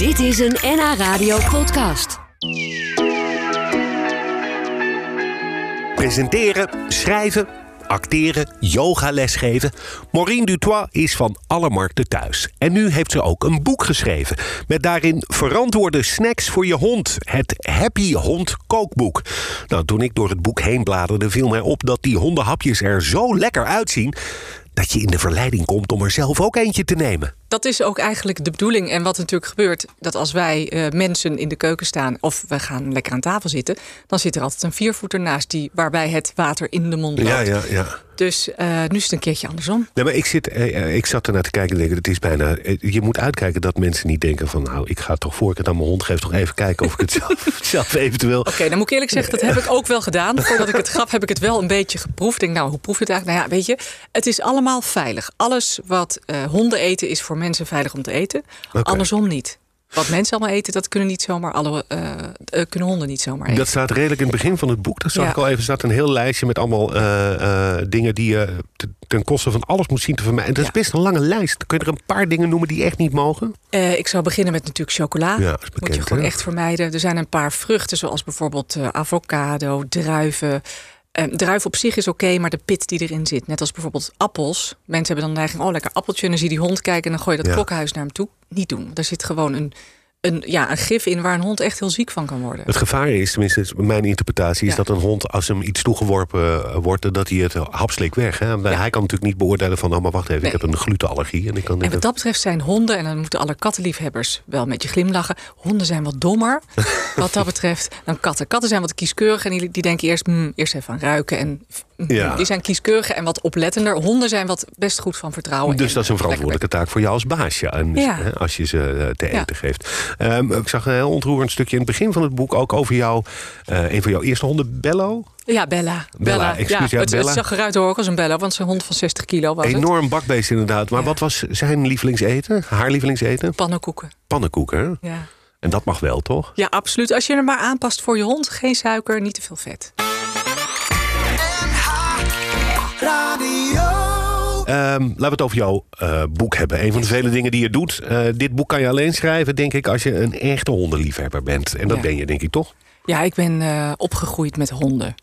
Dit is een NH Radio podcast. Presenteren, schrijven, acteren, yogales geven. Maureen Dutois is van alle markten thuis. En nu heeft ze ook een boek geschreven. Met daarin verantwoorde snacks voor je hond. Het Happy Hond kookboek. Nou, toen ik door het boek heen bladerde, viel mij op dat die hondenhapjes er zo lekker uitzien. dat je in de verleiding komt om er zelf ook eentje te nemen. Dat is ook eigenlijk de bedoeling. En wat natuurlijk gebeurt, dat als wij eh, mensen in de keuken staan of we gaan lekker aan tafel zitten, dan zit er altijd een viervoeter naast die waarbij het water in de mond loopt. Ja, ja, ja. Dus eh, nu is het een keertje andersom. Nee, maar ik, zit, eh, ik zat ernaar te kijken en denk, het is bijna. Je moet uitkijken dat mensen niet denken van, nou, ik ga toch voor ik het aan mijn hond geef, toch even kijken of ik het zelf, zelf eventueel. Oké, dan moet ik eerlijk zeggen, dat heb ik ook wel gedaan. Voordat ik het gaf, heb ik het wel een beetje geproefd. Ik denk, nou, hoe proef je het eigenlijk? Nou ja, weet je, het is allemaal veilig. Alles wat honden eten is voor mensen veilig om te eten. Andersom niet. Wat mensen allemaal eten, dat kunnen niet zomaar alle eh, kunnen honden niet zomaar eten. Dat staat redelijk in het begin van het boek. Daar zag Ja. ik al even. Er staat een heel lijstje met allemaal eh, dingen die je te- ten koste van alles moet zien te vermijden. En dat is best een lange lijst. Kun je er een paar dingen noemen die echt niet mogen? Ik zou beginnen met natuurlijk chocola. Ja, Moet je gewoon hè? echt vermijden. Er zijn een paar vruchten, zoals bijvoorbeeld avocado, druiven. Eh, druiven op zich is oké, maar de pit die erin zit. Net als bijvoorbeeld appels. Mensen hebben dan de neiging, oh lekker appeltje. En dan zie je die hond kijken en dan gooi je dat Ja. klokhuis naar hem toe. Niet doen. Daar zit gewoon een, een, ja, een gif in waar een hond echt heel ziek van kan worden. Het gevaar is, tenminste mijn interpretatie, is Ja. dat een hond, als hem iets toegeworpen eh, wordt, dat hij het hapslik weg. Hè? Hij kan natuurlijk niet beoordelen van, oh maar wacht even, Nee. ik heb een glutenallergie. En ik kan En wat dat betreft zijn honden, en dan moeten alle kattenliefhebbers wel met je glimlachen. Honden zijn wat dommer wat dat betreft dan katten. Katten zijn wat kieskeurig en die, die denken eerst, hmm, eerst even aan ruiken. En Ja. die zijn kieskeurig en wat oplettender. Honden zijn wat best goed van vertrouwen. Dus dat is een verantwoordelijke taak voor jou als baasje. En, Ja. hè, als je ze eh, te Ja. eten geeft. Ehm, ik zag een heel ontroerend stukje in het begin van het boek ook over jou. eh, een van jouw eerste honden, Bello. Ja, Bella. Bella, excuus, ja, het, Bella. het zag eruit hoor, als een Bella, want zijn hond van 60 kilo was het. Enorm bakbeest inderdaad. Maar Ja. wat was zijn lievelingseten? Haar lievelingseten? Pannenkoeken. Pannenkoeken. Ja. En dat mag wel, toch? ja, absoluut. Als je er maar aanpast voor je hond. Geen suiker, niet te veel vet. Laten we het over jouw eh, boek hebben. Een van de vele dingen die je doet. Eh, dit boek kan je alleen schrijven, denk ik, als je een echte hondenliefhebber bent. En dat Ja. ben je, denk ik, toch? Ja, ik ben eh, opgegroeid met honden.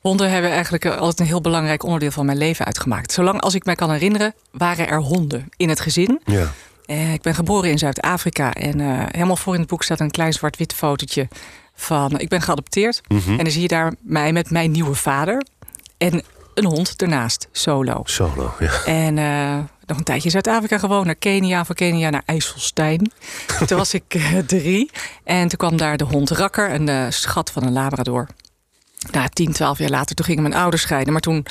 Honden hebben eigenlijk altijd een heel belangrijk onderdeel van mijn leven uitgemaakt. Zolang als ik mij kan herinneren, waren er honden in het gezin. Ja. Ik ben geboren in Zuid-Afrika en helemaal voor in het boek staat een klein zwart-wit fotootje van. Ik ben geadopteerd Mhm. en dan zie je daar mij met mijn nieuwe vader en een hond ernaast, solo. Solo, ja. En eh, nog een tijdje in Zuid-Afrika gewoon, naar Kenia, van Kenia naar IJsselstein. toen was ik eh, drie. En toen kwam daar de hond Rakker, een eh, schat van een Labrador. Nou, 10, 12 jaar later, toen gingen mijn ouders scheiden. Maar toen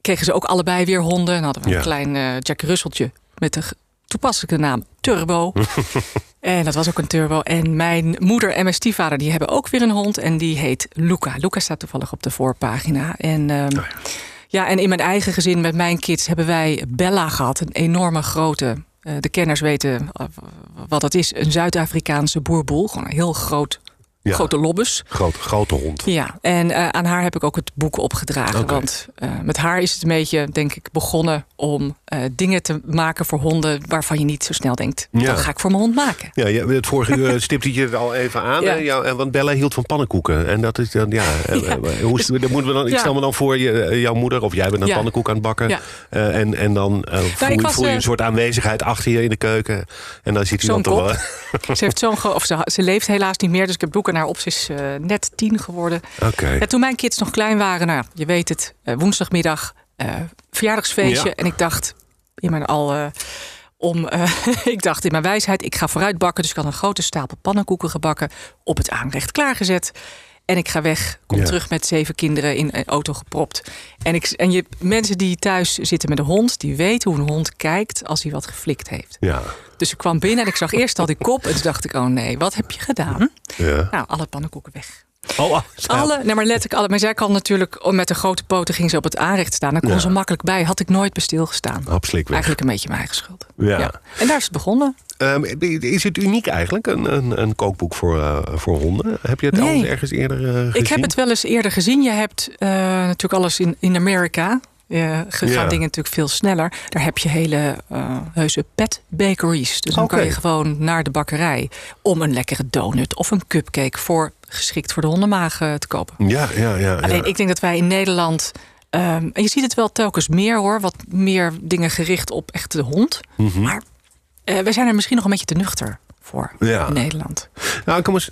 kregen ze ook allebei weer honden. En hadden we Ja. een klein Jack Russeltje met de toepasselijke naam Turbo. en dat was ook een Turbo. En mijn moeder en mijn stiefvader die hebben ook weer een hond. En die heet Luca. Luca staat toevallig op de voorpagina. En... ehm, ja, en in mijn eigen gezin met mijn kids hebben wij Bella gehad. Een enorme grote. eh, de kenners weten eh, wat dat is. Een Zuid-Afrikaanse boerboel. Gewoon een heel groot, Ja. grote lobbes. Groot, grote hond. Ja, en eh, aan haar heb ik ook het boek opgedragen. Want eh, met haar is het een beetje, denk ik, begonnen om eh, dingen te maken voor honden waarvan je niet zo snel denkt. Ja. Dat ga ik voor mijn hond maken. Ja, je, het vorige uur stipte je het al even aan. Ja. Ja, en want Bella hield van pannenkoeken. En dat is dan, ja. Ja. Hoe, dan moeten we dan, ik Ja. stel me dan voor, je, jouw moeder of jij bent een Ja. pannenkoek aan het bakken. Ja. En, en dan eh, voel, je- was, voel je een soort aanwezigheid achter je in de keuken. En dan ziet iemand toch wel. Ze, heeft zo'n of ze, ze leeft helaas niet meer, dus ik heb boeken op. Ze is eh, net tien geworden. Ja, toen mijn kids nog klein waren, nou je weet het, eh, woensdagmiddag, eh, verjaardagsfeestje. Ja. En ik dacht, in mijn al, om, ik dacht in mijn wijsheid, ik ga vooruit bakken. Dus ik had een grote stapel pannenkoeken gebakken, op het aanrecht klaargezet. En ik ga weg, kom Ja. terug met zeven kinderen in een auto gepropt. En, ik, en je, mensen die thuis zitten met een hond, die weten hoe een hond kijkt als hij wat geflikt heeft. Ja. Dus ik kwam binnen en ik zag eerst al die kop. En toen dacht ik, oh nee, wat heb je gedaan? ja. Nou, alle pannenkoeken weg. Oh, zo. Alle, nee, maar letterlijk alle. Maar zij kan natuurlijk oh, met de grote poten ging ze op het aanrecht staan. Dan kon Ja. ze makkelijk bij. Had ik nooit bij stilgestaan. Weg. Eigenlijk een beetje mijn eigen schuld. Ja. En daar is het begonnen. Ehm, is het uniek eigenlijk, een, een, een kookboek voor, eh, voor honden? Heb je het Nee. al ergens eerder eh, gezien? Ik heb het wel eens eerder gezien. Je hebt eh, natuurlijk alles in, in Amerika. Ja, gaan Ja. dingen natuurlijk veel sneller. Daar heb je hele eh heuse pet bakeries. Dus dan kan je gewoon naar de bakkerij om een lekkere donut of een cupcake voor geschikt voor de hondenmaag eh, te kopen. Ja, ja, ja. Alleen ja. ik denk dat wij in Nederland. ehm, en je ziet het wel telkens meer hoor. Wat meer dingen gericht op echt de hond. Mhm. Maar eh, wij zijn er misschien nog een beetje te nuchter voor Ja. in Nederland. Nou, kom eens,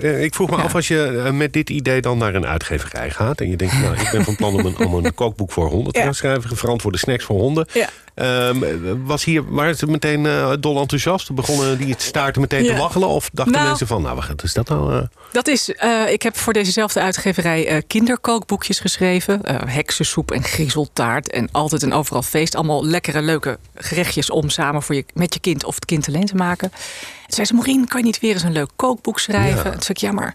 eh, ik vroeg me Ja. af als je met dit idee dan naar een uitgeverij gaat. En je denkt, nou, ik ben van plan om een, om een kookboek voor honden te gaan schrijven. Verantwoorde snacks voor honden. Ehm, was hier, waren ze meteen eh, dol enthousiast? Begonnen die het staarten meteen te waggelen? Of dachten Nou. mensen van, nou, wat is dat nou? eh? Dat is, eh, ik heb voor dezezelfde uitgeverij kinderkookboekjes geschreven. Heksensoep en griezeltaart en altijd en overal feest. Allemaal lekkere, leuke gerechtjes om samen voor je, met je kind of het kind alleen te maken. Toen zei ze, Maureen, kan je niet weer eens een leuk kookboek schrijven? Ja. Toen zei ik, ja, maar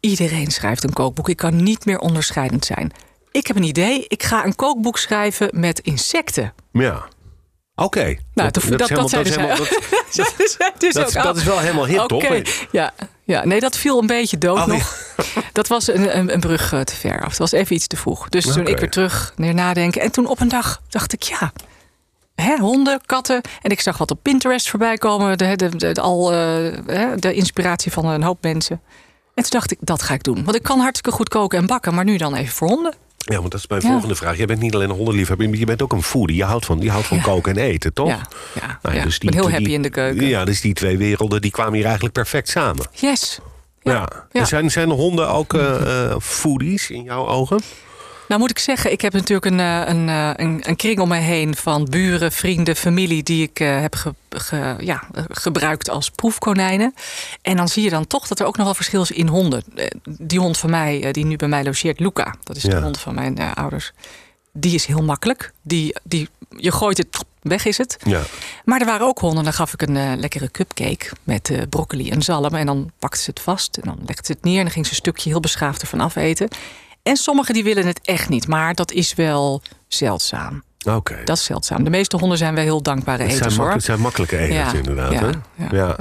iedereen schrijft een kookboek. Ik kan niet meer onderscheidend zijn. Ik heb een idee. Ik ga een kookboek schrijven met insecten. Ja. Oké. Nou, dat, dat, is zij. helemaal- dat- Zeiden zij dus dat- ook, dat is wel helemaal hip, toch? Oké, Ja, ja, nee, dat viel een beetje dood Oh, ja. nog. Dat was een, een, een brug eh, te ver af. Het was even iets te vroeg. Dus toen ik weer terug neer nadenken. En toen op een dag dacht ik, ja, hè, honden, katten. En ik zag wat op Pinterest voorbij komen. De, de, de, de- al, eh, hè, de inspiratie van een hoop mensen. En toen dacht ik, dat ga ik doen. Want ik kan hartstikke goed koken en bakken. Maar nu dan even voor honden. Ja, want dat is mijn Ja. volgende vraag. Jij bent niet alleen een hondenliefhebber, je bent ook een foodie. Je houdt van, je houdt van Ja. koken en eten, toch? Ja, ja, Nou ja. dus ik ben heel happy die- in de keuken. Ja, dus die twee werelden die kwamen hier eigenlijk perfect samen. Yes. Ja. Zijn, zijn de honden ook eh, foodies in jouw ogen? Nou moet ik zeggen, ik heb natuurlijk een, eh, een, eh, een, een kring om me heen van buren, vrienden, familie die ik eh, heb ge- ge- ja, gebruikt als proefkonijnen. En dan zie je dan toch dat er ook nogal verschil is in honden. Die hond van mij, die nu bij mij logeert, Luca, dat is Ja. de hond van mijn ouders. Die is heel makkelijk. Die, die, je gooit het, weg is het. Ja. Maar er waren ook honden. Dan gaf ik een lekkere cupcake met broccoli en zalm. En dan pakte ze het vast. En dan legde ze het neer. En dan ging ze een stukje heel beschaafd ervan afeten. En sommigen die willen het echt niet. Maar dat is wel zeldzaam. Oké. Dat is zeldzaam. De meeste honden zijn wel heel dankbare Het zijn, eters hoor. het zijn makkelijke eters Ja, inderdaad. ja, hè? ja, Ja.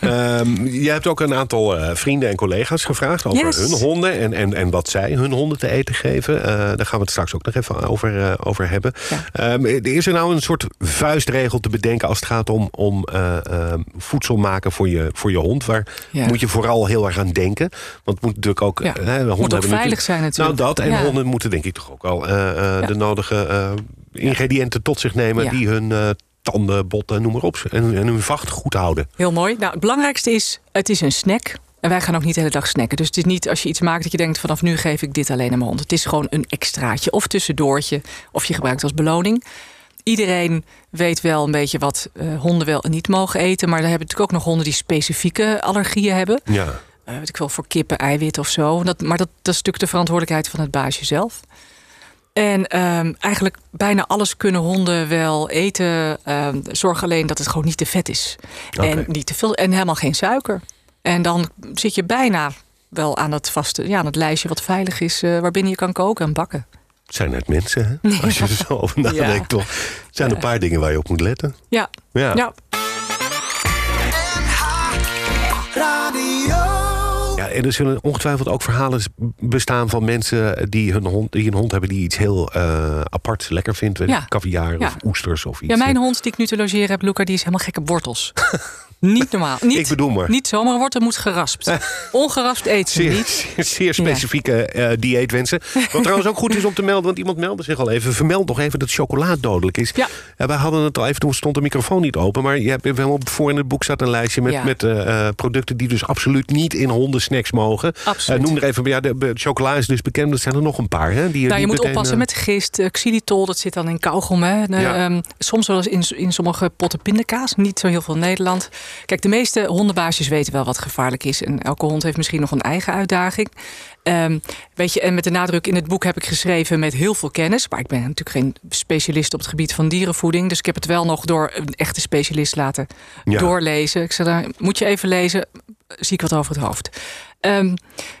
Ehm, jij hebt ook een aantal eh, vrienden en collega's gevraagd over Yes. hun honden en, en, en wat zij hun honden te eten geven. Eh, daar gaan we het straks ook nog even over, eh, over hebben. Ehm, is er nou een soort vuistregel te bedenken als het gaat om, om eh, ehm, voedsel maken voor je, voor je hond? Waar moet je vooral heel erg aan denken? Want het moet natuurlijk ook. Eh, honden Moet ook veilig zijn natuurlijk. Nou, dat. En honden moeten denk ik toch ook Ja. de nodige ingrediënten tot zich nemen Ja. die hun eh, tanden, botten, noem maar op. En, en hun vacht goed houden. Heel mooi. Nou, het belangrijkste is, het is een snack. En wij gaan ook niet de hele dag snacken. Dus het is niet als je iets maakt dat je denkt... vanaf nu geef ik dit alleen aan mijn hond. Het is gewoon een extraatje of tussendoortje. Of je gebruikt als beloning. Iedereen weet wel een beetje wat eh, honden wel en niet mogen eten. Maar er hebben natuurlijk ook nog honden die specifieke allergieën hebben. Ja. Eh, weet ik wel, voor kippen, eiwit of zo. Dat, maar dat, dat is natuurlijk de verantwoordelijkheid van het baasje zelf. En ehm, eigenlijk bijna alles kunnen honden wel eten. Ehm, zorg alleen dat het gewoon niet te vet is. En niet te veel en helemaal geen suiker. En dan zit je bijna wel aan het vaste, ja, aan het lijstje wat veilig is, eh, waarbinnen je kan koken en bakken. Het zijn net mensen, hè? Als je er zo over nadenkt, Ja. toch? Er zijn een paar dingen waar je op moet letten. Ja, Ja. ja. En er zullen ongetwijfeld ook verhalen bestaan van mensen die, hun hond, die een hond hebben die iets heel eh apart lekker vindt. Ja. Caviar Ja. of oesters of iets. ja, mijn hond die ik nu te logeren heb, Luca, die is helemaal gek op wortels. niet normaal. Niet, Ik bedoel maar. Niet zomaar, een wortel moet geraspt. Ongeraspt ze Zeer, niet. zeer, zeer specifieke eh, dieetwensen. Wat trouwens ook goed is om te melden, want iemand meldde zich al even. Vermeld nog even dat chocola dodelijk is. Ja. Eh, wij hadden het al even, toen stond de microfoon niet open. Maar je hebt helemaal voor in het boek staat een lijstje met, Ja. met eh, eh, producten die dus absoluut niet in hondensnacks mogen. Absoluut. Noem er even, ja, de, de chocola is dus bekend. Er zijn er nog een paar. Hè, die, Nou, je moet oppassen met gist. xylitol, dat zit dan in kauwgom. Hè. De, Ja. ehm, soms wel eens in, in sommige potten pindakaas. Niet zo heel veel in Nederland. Kijk, de meeste hondenbaasjes weten wel wat gevaarlijk is. En elke hond heeft misschien nog een eigen uitdaging. Ehm, weet je, en met de nadruk in het boek heb ik geschreven met heel veel kennis. Maar ik ben natuurlijk geen specialist op het gebied van dierenvoeding. Dus ik heb het wel nog door een echte specialist laten Ja. doorlezen. Ik zei, daar moet je even lezen. Zie ik wat over het hoofd. Ehm,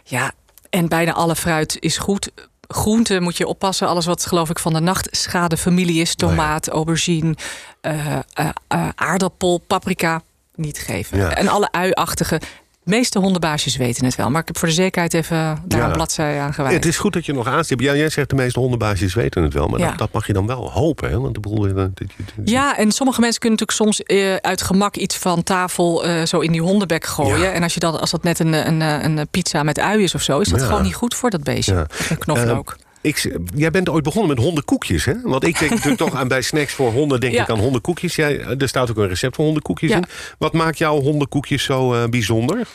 ja, en bijna alle fruit is goed. Groente moet je oppassen. Alles wat geloof ik van de nachtschadefamilie is. Tomaat, aubergine, eh, eh, eh, aardappel, paprika. Niet geven. Ja. En alle uiachtige. meeste hondenbaasjes weten het wel. Maar ik heb voor de zekerheid even daar Ja. een bladzij aan gewijd. Het is goed dat je nog aanstipt. Ja, jij zegt de meeste hondenbaasjes weten het wel. Maar Ja. dat, dat mag je dan wel hopen. Hè? Want de boel, dat, dat, dat- Ja, en sommige mensen kunnen natuurlijk soms eh, uit gemak iets van tafel eh, zo in die hondenbek gooien. Ja. En als, je dat, als dat net een, een, een pizza met ui is of zo, is dat gewoon niet goed voor dat beestje. Een knoflook. Ik, jij bent ooit begonnen met hondenkoekjes, hè? Want ik denk natuurlijk toch aan bij snacks voor honden denk Ja. ik aan hondenkoekjes. Jij, er staat ook een recept voor hondenkoekjes Ja. in. Wat maakt jouw hondenkoekjes zo eh, bijzonder?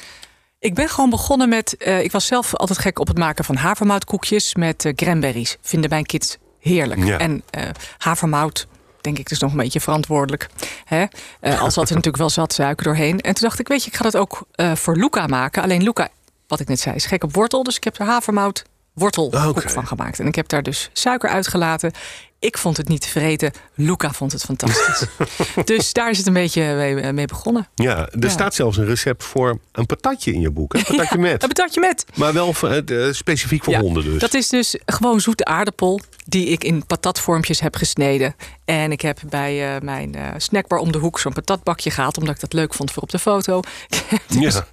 Ik ben gewoon begonnen met. eh, ik was zelf altijd gek op het maken van havermoutkoekjes met eh cranberries. Vinden mijn kids heerlijk. Ja. En eh, havermout. Denk ik dus nog een beetje verantwoordelijk. Hè? Eh, al zat er natuurlijk wel zat suiker doorheen. En toen dacht ik, weet je, ik ga dat ook eh, voor Luca maken. Alleen Luca, wat ik net zei, is gek op wortel. Dus ik heb er havermout wortelkoek Oké. van gemaakt. En ik heb daar dus suiker uitgelaten. Ik vond het niet tevreden. Luca vond het fantastisch. dus daar is het een beetje mee, mee begonnen. Ja, er Ja. staat zelfs een recept voor een patatje in je boek. Een patatje met. Een patatje met. Maar wel voor- eh, specifiek voor Ja, honden dus. Dat is dus gewoon zoete aardappel die ik in patatvormpjes heb gesneden. En ik heb bij eh, mijn eh, snackbar om de hoek zo'n patatbakje gehaald, omdat ik dat leuk vond voor op de foto. Dus, Ja.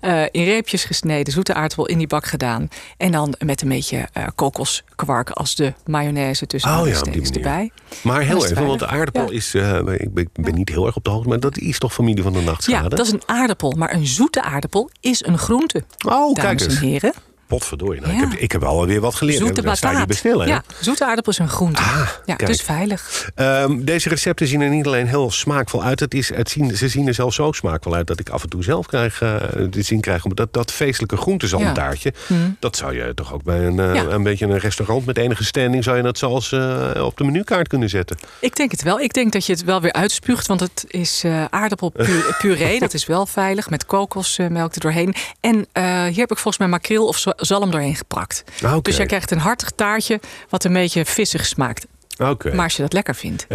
eh, in reepjes gesneden, zoete aardappel in die bak gedaan. En dan met een beetje eh, kokoskwark als de mayonaise tussen Oh ja, die steaks manier. erbij. Maar heel even, want de aardappel Ja. is... eh, ik ben, niet heel erg op de hoogte, maar dat is toch familie van de Ja, nachtschade? dat is een aardappel, maar een zoete aardappel is een groente. Oh, kijk eens. en heren. Potverdorie. Nou, Ja. ik, heb, ik heb alweer wat geleerd. Zoete je bataat. bestellen. Ja, zoete aardappel is een groente. Ah, ja, kijk. dus veilig. Ehm, deze recepten zien er niet alleen heel smaakvol uit. Het is, het zien, ze zien er zelfs zo smaakvol uit dat ik af en toe zelf krijg, eh te zien krijg. Dat, dat feestelijke groentezalmtaartje. Dat zou je toch ook bij een, eh, een beetje een restaurant met enige standing... zou je dat zelfs eh, op de menukaart kunnen zetten. Ik denk het wel. Ik denk dat je het wel weer uitspuugt. Want het is aardappelpuree. dat is wel veilig. Met kokosmelk er doorheen. En hier heb ik volgens mij makreel of za- zalm doorheen geprakt. Ah. Dus jij krijgt een hartig taartje. Wat een beetje vissig smaakt. Oké. Maar als je dat lekker vindt.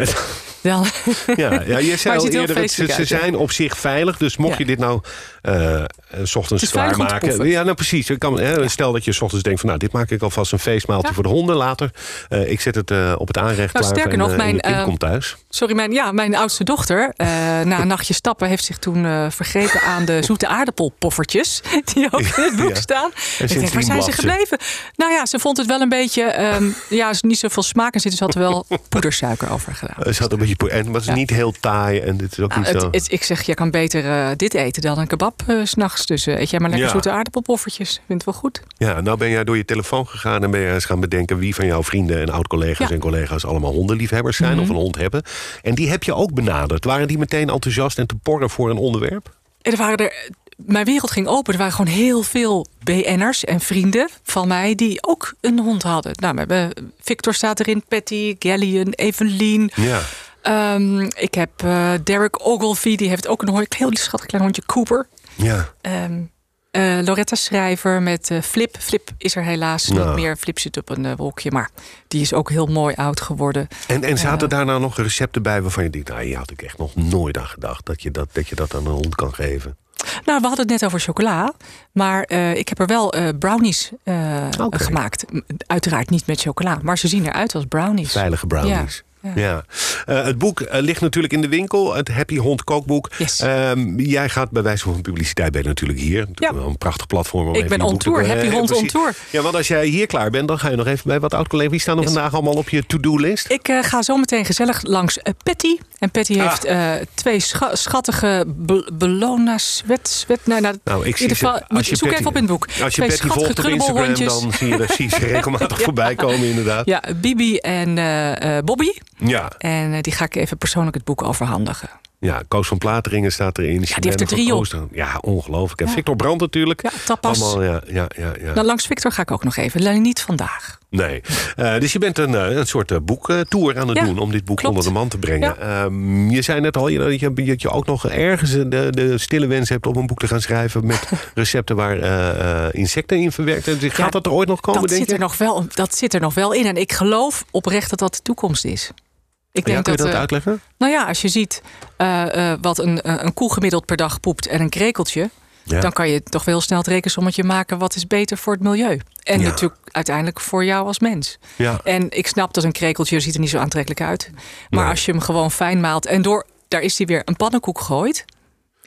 Dan, Ja, ja, je zei al eerder, het- ze, uit, zijn op zich veilig. Dus mocht Ja. je dit nou eh, s ochtends klaarmaken. Ja, nou precies. Kan, hè, Stel dat je s ochtends denkt van nou, dit maak ik alvast een feestmaaltje Ja. voor de honden later. Eh, ik zet het op het aanrecht klaar sterker en, nog, en mijn, komt thuis. sorry, mijn, ja, mijn oudste dochter. na een nachtje stappen heeft zich toen vergrepen aan de zoete aardappelpoffertjes. Die ook in het boek Ja. staan. ik denk, sindsdien waar zijn ze gebleven? Nou ja, ze vond het wel een beetje... ehm, ja, niet zoveel smaak in zitten. Ze had er wel poedersuiker over gedaan. Had een beetje po- en het was Ja. niet heel taai en dit is ook Nou, niet het, zo. het- ik zeg, je kan beter eh, dit eten dan een kebab eh, s s'nachts. Dus eh, eet jij maar lekker Ja. zoete aardappelpoffertjes. Vind het wel goed. Ja, nou ben jij door je telefoon gegaan en ben je eens gaan bedenken wie van jouw vrienden en oud-collega's Ja. Mhm. en collega's allemaal hondenliefhebbers zijn of een hond hebben. En die heb je ook benaderd. Waren die meteen enthousiast en te porren voor een onderwerp? En er waren er, mijn wereld ging open. Er waren gewoon heel veel BN'ers en vrienden van mij die ook een hond hadden. Nou, we hebben, Victor staat erin, Patty, Gallion, Evelien. Ja. Ehm, ik heb eh, Derek Ogilvie, die heeft ook een hond, heel schattig klein hondje, Cooper. Ja. Ehm, eh, Loretta Schrijver met eh, Flip. Flip is er helaas Nou. niet meer. Flip zit op een eh, wolkje, maar die is ook heel mooi oud geworden. En, en zaten daar nou nog recepten bij waarvan je denkt, nou, hier had ik echt nog nooit aan gedacht dat je dat, dat, je dat aan een hond kan geven? Nou, we hadden het net over chocola. Maar eh, ik heb er wel eh, brownies eh, gemaakt. Uiteraard niet met chocola, maar ze zien eruit als brownies. Veilige brownies. Ja, Ja. Eh, het boek eh, ligt natuurlijk in de winkel, het Happy Hond kookboek. Yes. Ehm, jij gaat bij wijze van publiciteit ben je natuurlijk hier. Ja. Wel Een prachtig platform. Om Ik even ben je on tour, Happy Hond on tour. Ja, want als jij hier klaar bent, dan ga je nog even bij wat oud-collega's. Wie staan er Yes. vandaag allemaal op je to-do-list? Ik eh, ga zo meteen gezellig langs Patty. En Patty Ah. heeft twee scha- schattige be- Bellona zwet, zwet, nou, nou, Nou, ik zie geval, moet- zoek Patty- even op in het boek. Als je twee Patty volgt op Instagram, dan zie je, zie je ze regelmatig voorbij komen inderdaad. Ja, Bibi en Bobby. Ja, En eh, die ga ik even persoonlijk het boek overhandigen. ja, Koos van Plateringen staat erin. die heeft er drie op. Ja, ongelooflijk. En Ja. Victor Brandt natuurlijk. Ja, tapas. Allemaal, ja, ja, ja, ja. Nou, langs Victor ga ik ook nog even. Alleen niet vandaag. Nee. Eh, dus je bent een, eh, een soort boektour aan het Ja, doen om dit boek klopt. onder de man te brengen. Ehm, je zei net al dat je, dat je ook nog ergens de, de stille wens hebt om een boek te gaan schrijven met recepten waar insecten in verwerkt zijn. Dus Gaat Ja, dat er ooit nog komen, dat denk zit, je? er nog wel, dat zit er nog wel in. En ik geloof oprecht dat dat de toekomst is. Ik ja, kun je dat eh, uitleggen? Nou ja, als je ziet eh, eh, wat een, een koe gemiddeld per dag poept en een krekeltje. Ja. Dan kan je toch wel heel snel het rekensommetje maken. Wat is beter voor het milieu? En Ja. natuurlijk uiteindelijk voor jou als mens. Ja. En ik snap dat een krekeltje ziet er niet zo aantrekkelijk uit. Maar Nee. als je hem gewoon fijn maalt en door, daar is hij weer, een pannenkoek gooit.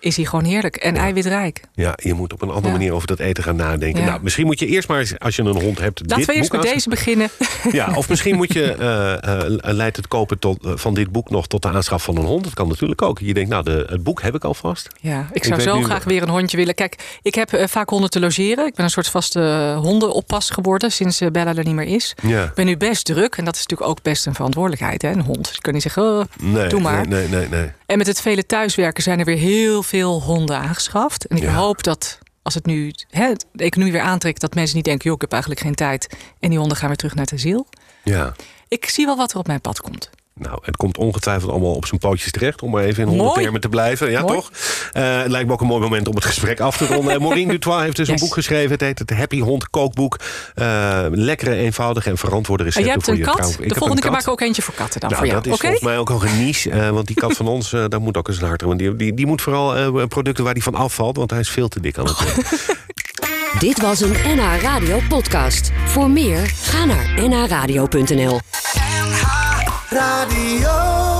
Is hij gewoon heerlijk en eiwitrijk. Ja, je moet op een andere Ja. manier over dat eten gaan nadenken. Ja. Nou, misschien moet je eerst maar, eens, als je een hond hebt, Laten we eerst met deze beginnen. Ja, of misschien moet je eh, leidt het kopen tot, van dit boek nog tot de aanschaf van een hond. Dat kan natuurlijk ook. Je denkt, nou, de, het boek heb ik alvast. Ja, ik zou zo nu- graag weer een hondje willen. Kijk, ik heb vaak honden te logeren. Ik ben een soort vaste hondenoppas geworden sinds Bella er niet meer is. Ik ben nu best druk en dat is natuurlijk ook best een verantwoordelijkheid, hè, een hond. Je kunt niet zeggen, oh, Nee, doe maar. Nee, nee, nee. nee. En met het vele thuiswerken zijn er weer heel veel honden aangeschaft. En ik Ja. hoop dat als het nu hè, de economie weer aantrekt, dat mensen niet denken, joh, ik heb eigenlijk geen tijd. En die honden gaan weer terug naar het asiel. Ja. Ik zie wel wat er op mijn pad komt. Nou, het komt ongetwijfeld allemaal op zijn pootjes terecht. Om maar even in honderdtermen te blijven. Ja, Mooi. toch? Eh, het lijkt me ook een mooi moment om het gesprek af te ronden. Maureen Dutois heeft dus Yes. een boek geschreven. Het heet het Happy Hond Kookboek. Eh, lekkere, eenvoudige en verantwoorde En recepten jij voor je kat. trouw. Ik De heb volgende een keer kat. maken we ook eentje voor katten dan Nou, voor jou. dat is volgens mij ook al een niche. eh, want die kat van ons, daar moet ook eens een hart. Want die, die, die moet vooral eh, producten waar die van afvalt. Want hij is veel te dik aan het worden. Dit was een NH Radio podcast. Voor meer, ga naar nhradio.nl. Radio.